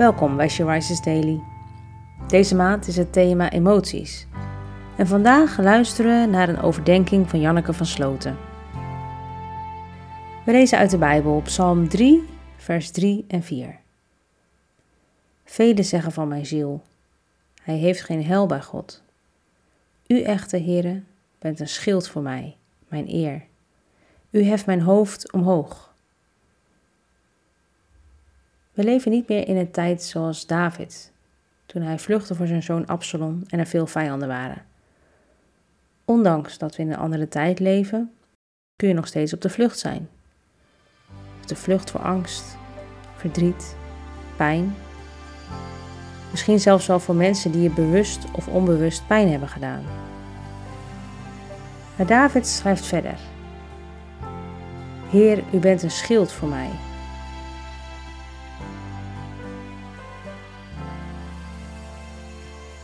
Welkom bij She Rises Daily. Deze maand is het thema emoties. En vandaag luisteren naar een overdenking van Janneke van Sloten. We lezen uit de Bijbel op Psalm 3, vers 3 en 4. Velen zeggen van mijn ziel, hij heeft geen hel bij God. U echte Heere bent een schild voor mij, mijn eer. U heft mijn hoofd omhoog. We leven niet meer in een tijd zoals David, toen hij vluchtte voor zijn zoon Absalom en er veel vijanden waren. Ondanks dat we in een andere tijd leven, kun je nog steeds op de vlucht zijn. Op de vlucht voor angst, verdriet, pijn. Misschien zelfs wel voor mensen die je bewust of onbewust pijn hebben gedaan. Maar David schrijft verder. Heer, u bent een schild voor mij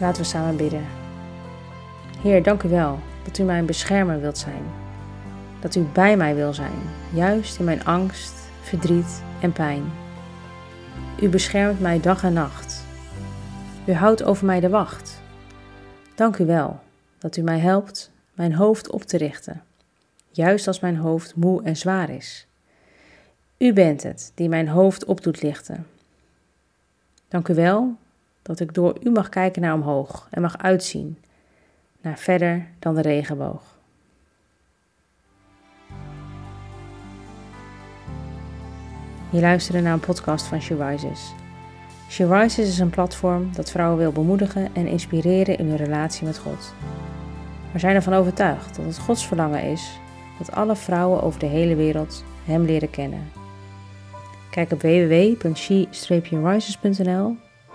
Laten we samen bidden. Heer, dank u wel dat u mijn beschermer wilt zijn. Dat u bij mij wil zijn, juist in mijn angst, verdriet en pijn. U beschermt mij dag en nacht. U houdt over mij de wacht. Dank u wel dat u mij helpt mijn hoofd op te richten, juist als mijn hoofd moe en zwaar is. U bent het die mijn hoofd op doet lichten. Dank u wel dat ik door u mag kijken naar omhoog en mag uitzien naar verder dan de regenboog. Je luisterde naar een podcast van She Rises. She Rises is een platform dat vrouwen wil bemoedigen en inspireren in hun relatie met God. We zijn ervan overtuigd dat het Gods verlangen is dat alle vrouwen over de hele wereld Hem leren kennen. Kijk op www.she-rises.nl